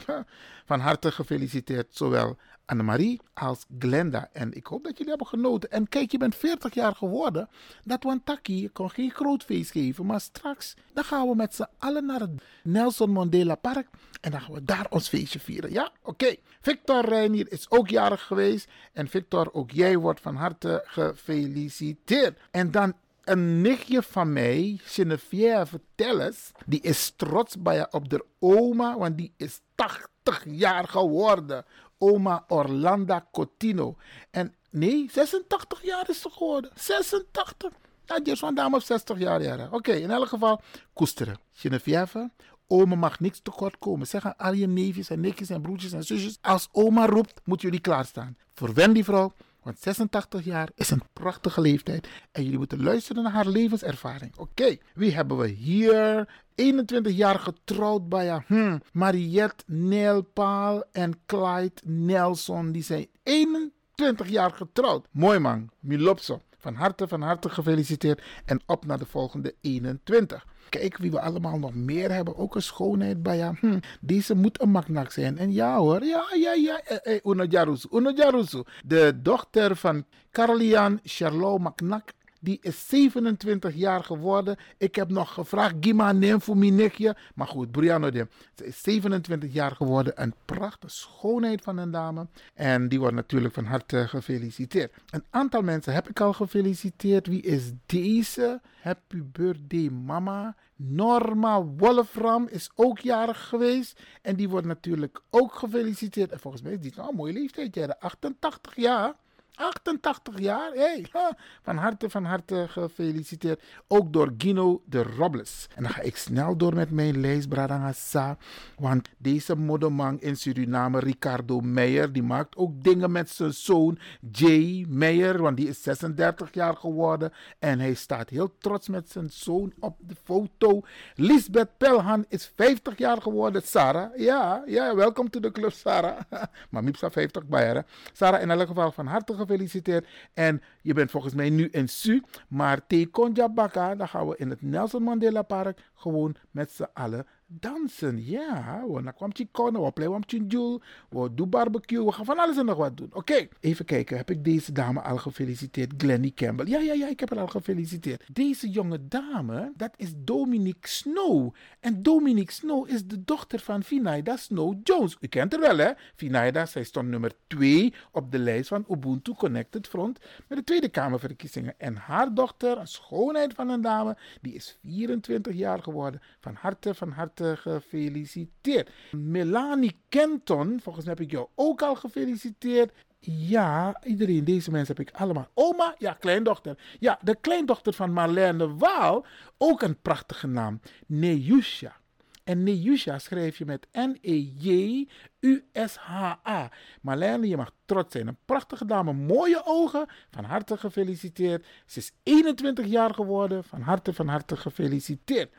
Van harte gefeliciteerd, zowel Annemarie als Glenda. En ik hoop dat jullie hebben genoten. En kijk, je bent 40 jaar geworden. Dat Wantaki, je kon geen groot feest geven. Maar straks, dan gaan we met z'n allen naar het Nelson Mandela Park. En dan gaan we daar ons feestje vieren. Ja, oké. Victor Reinier is ook jarig geweest. En Victor, ook jij wordt van harte gefeliciteerd. En dan een nichtje van mij, Geneviève Telles, die is trots bij op de oma, want die is 80 jaar geworden oma Orlando Cotino. En nee, 86 jaar is ze geworden. 86. Ja, die is van dame op 60 jaar. jaar. Oké, in elk geval, koesteren. Geneviève, oma mag niks tekort komen. Zeg aan al je neefjes en nichtjes en broertjes en zusjes. Als oma roept, moet jullie klaarstaan. Verwen die vrouw, want 86 jaar is een prachtige leeftijd. En jullie moeten luisteren naar haar levenservaring. Oké, wie hebben we hier? 21 jaar getrouwd bij haar. Hm, Mariette Nelpaal en Clyde Nelson. Die zijn 21 jaar getrouwd. Mooi man, Milopso. Van harte, van harte gefeliciteerd. En op naar de volgende 21. Kijk wie we allemaal nog meer hebben. Ook een schoonheid bij haar. Hm, deze moet een maknak zijn. En ja hoor, ja, ja, ja. Eh, eh, Uno Jarusu, De dochter van Carlian Charlot Maknak die is 27 jaar geworden. Ik heb nog gevraagd, Gima neem voor mijn nichtje. Maar goed, Brianna, ze is 27 jaar geworden. Een prachtige schoonheid van een dame. En die wordt natuurlijk van harte gefeliciteerd. Een aantal mensen heb ik al gefeliciteerd. Wie is deze? Happy birthday mama. Norma Wolfram is ook jarig geweest. En die wordt natuurlijk ook gefeliciteerd. En volgens mij is die nou een mooie leeftijd. 88 jaar. 88 jaar. Hey, van harte, van harte gefeliciteerd. Ook door Gino de Robles. En dan ga ik snel door met mijn lijst. Want deze modderman in Suriname, Ricardo Meijer, die maakt ook dingen met zijn zoon Jay Meijer. Want die is 36 jaar geworden. En hij staat heel trots met zijn zoon op de foto. Lisbeth Pelhan is 50 jaar geworden. Sarah, ja, ja, welkom to the club, Sarah. maar Mipsa 50 bij Sarah, in elk geval van harte gefeliciteerd. En je bent volgens mij nu in Su. Maar Tekonja Baka, dan gaan we in het Nelson Mandela Park gewoon met z'n allen dansen. Ja, we kwam chikona, we play chinjul, we doen barbecue, we gaan van alles en nog wat doen. Oké, even kijken. Heb ik deze dame al gefeliciteerd? Glennie Campbell. Ja, ja, ja, ik heb haar al gefeliciteerd. Deze jonge dame, dat is Dominique Snow. En Dominique Snow is de dochter van Finaida Snow Jones. U kent haar wel, hè? Finaida, zij stond nummer 2 op de lijst van Ubuntu Connected Front met de Tweede Kamerverkiezingen. En haar dochter, een schoonheid van een dame, die is 24 jaar geworden. Van harte, van harte gefeliciteerd. Melanie Kenton, volgens mij heb ik jou ook al gefeliciteerd. Ja, iedereen, deze mensen heb ik allemaal. Oma, ja, kleindochter. Ja, de kleindochter van Marlene Waal, ook een prachtige naam. Neusha. En Neusha schrijf je met N-E-J-U-S-H-A. Marlene, je mag trots zijn. Een prachtige dame, mooie ogen. Van harte gefeliciteerd. Ze is 21 jaar geworden. Van harte, van harte gefeliciteerd.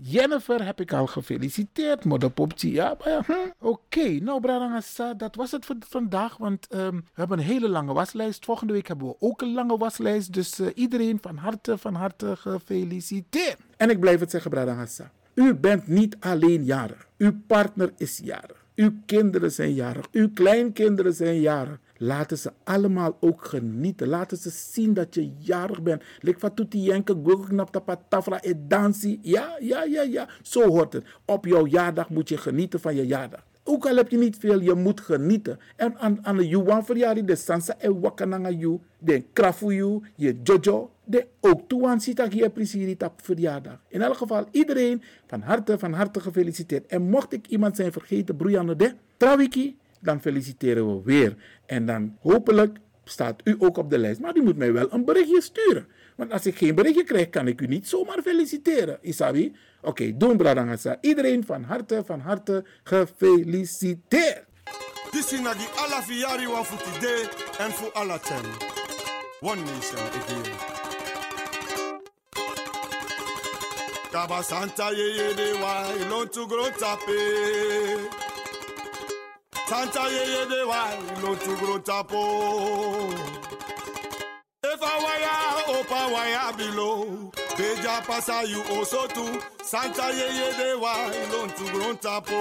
Jennifer heb ik al gefeliciteerd. Modderpopje, ja. ja hm. Oké, okay, nou Bradangasa, dat was het voor vandaag. Want um, we hebben een hele lange waslijst. Volgende week hebben we ook een lange waslijst. Dus uh, iedereen van harte, van harte gefeliciteerd. En ik blijf het zeggen, Bradangasa. U bent niet alleen jarig. Uw partner is jarig. Uw kinderen zijn jarig. Uw kleinkinderen zijn jarig. Laten ze allemaal ook genieten. Laten ze zien dat je jarig bent. Lik van toetie jenke, guggnap tapatafra e dansie. Ja, ja, ja, ja. Zo hoort het. Op jouw jaardag moet je genieten van je jaardag. Ook al heb je niet veel, je moet genieten. En aan, de Juwan verjaardag, de Sansa en Wakananga you, de Krafu je Jojo, de ook Tuan Sita hier precies verjaardag. In elk geval, iedereen van harte, van harte gefeliciteerd. En mocht ik iemand zijn vergeten, Broeianne de Trawiki, dan feliciteren we weer. En dan hopelijk staat u ook op de lijst. Maar u moet mij wel een berichtje sturen. Want als ik geen berichtje krijg, kan ik u niet zomaar feliciteren. Isabi? Oké, okay, doen Bradangasa. Iedereen van harte, van harte gefeliciteerd. This is die wa voor today en voor alla ten. One nation again. Santa ye ye. Santa ye ye de wa ilon to grow tapo. If I wire opa wire below. Beja pasa you also too. Santa ye ye de wa ilon to grow tapo.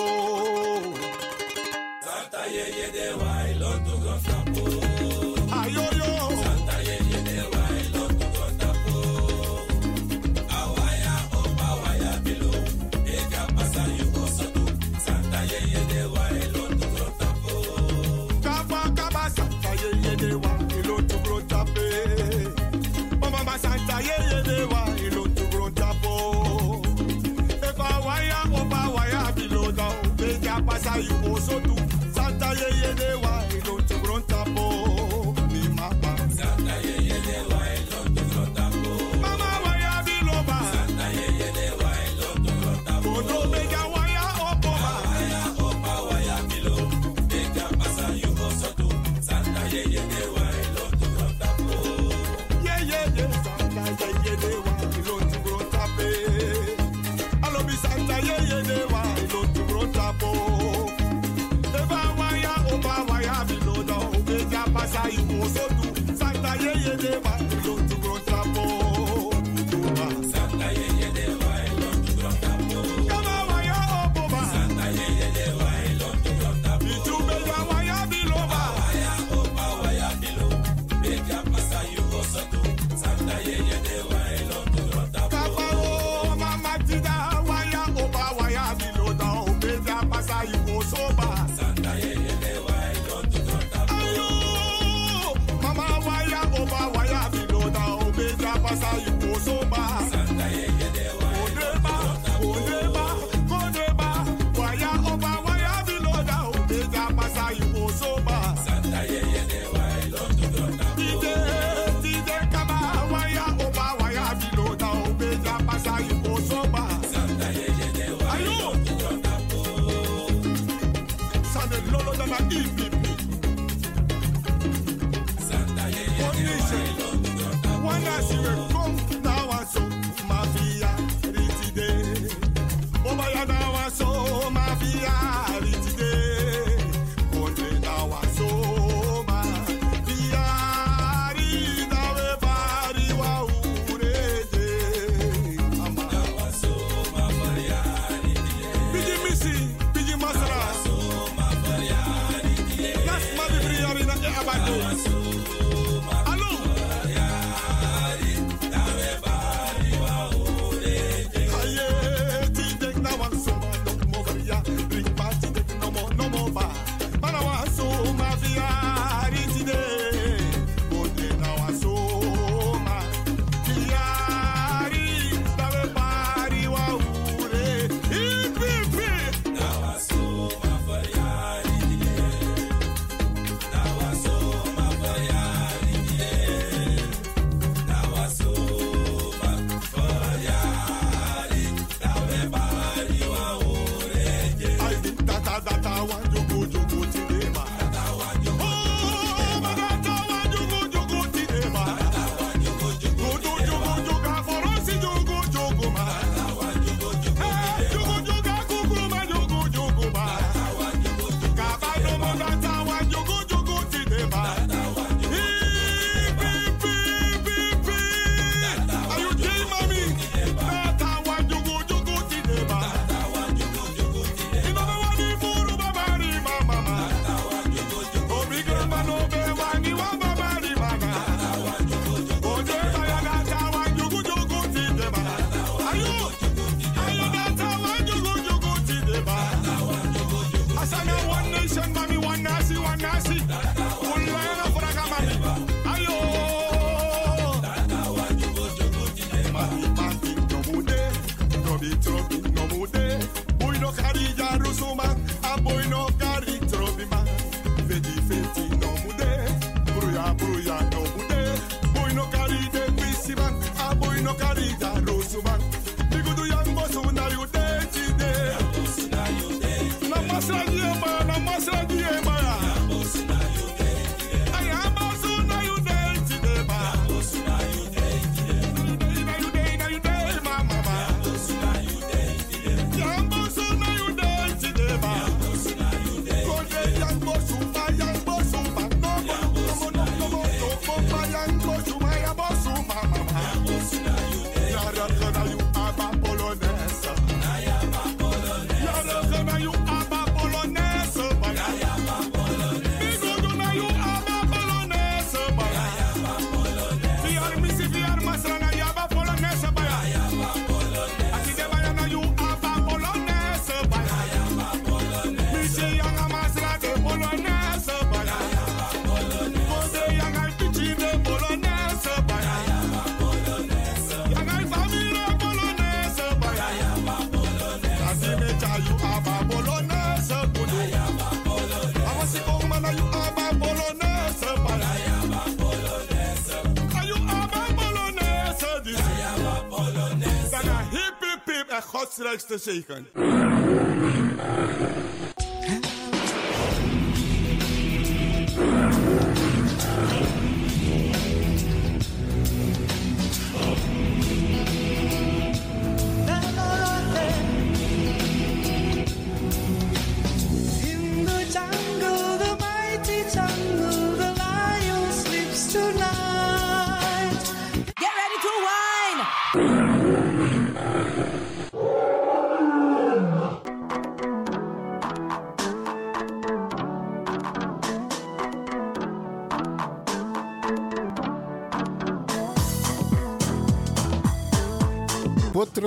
Santa ye ye de wa läks ta seikand.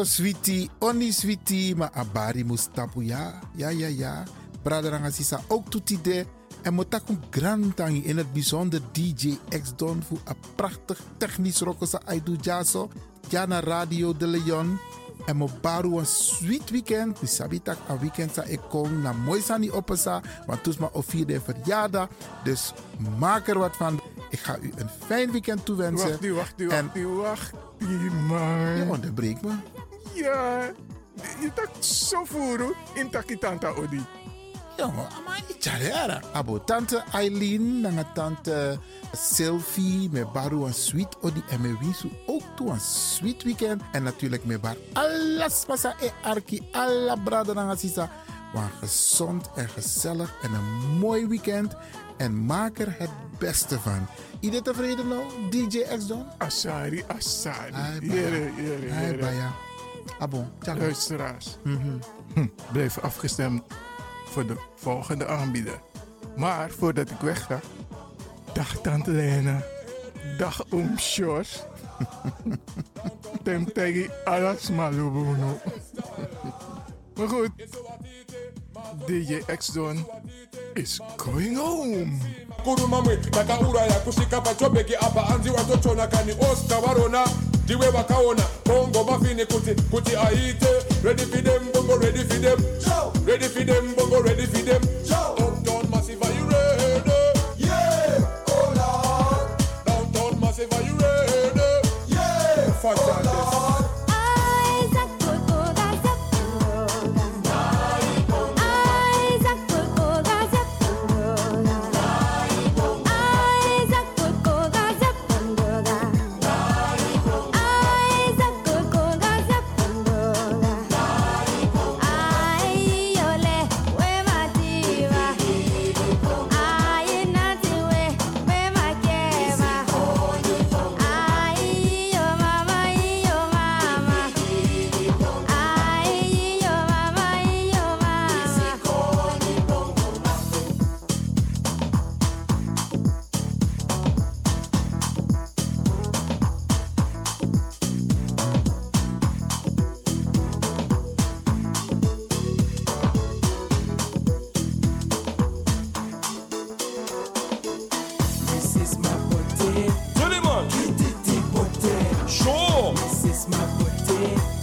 Potro switi, oni switi, ma abari mustapu ya. Ja, ja, ja. Braderanga sisa ook toetide. En motaku grantangi in het bijzonder DJ X Don voor een prachtig technisch rokosa aidu jaso. Jana Radio de Leon. En mo baru een sweet weekend. Mi sabitak een weekend sa ik kom na mooi sani opesa. Want toes ma o vierde verjaardag. Dus maak er wat van. Ik ga u een fijn weekend toewensen. Wacht u, wacht u, wacht u, wacht u, man. Je onderbreekt me. Ja, je tak zo voeren in takitanta odi. Jongen, maar Charera. Abo tante Eileen, nanga tante Sylvie, met baru een sweet odi en me wisu ook toe een sweet weekend. En natuurlijk met bar alles pasa e arki, alla brada nanga sisa. Maar gezond en gezellig en een mooi weekend. En maak er het beste van. Iedereen tevreden nou, DJ X Don? Asari, Asari. Jere, jere. Abo, tjaka. Luisteraars, Mhm. hm, blijf afgestemd voor de volgende aanbieder. Maar voordat ik weg ga, dag Tante Lena, dag Oom Sjors. Tem tegi alles malubuno. Maar goed, DJ X-Don is going home. kurumamwe takauraya kusvika pachobheki apa anzi watochona kani oscar varona ndiwe vakaona bongo mafini kuti kuti aite ready for them bongo ready for them. Ready for them bongo ready for them. Downtown massive are you ready? Yeah oh lord downtown massive are you ready? Yeah fantastic This России.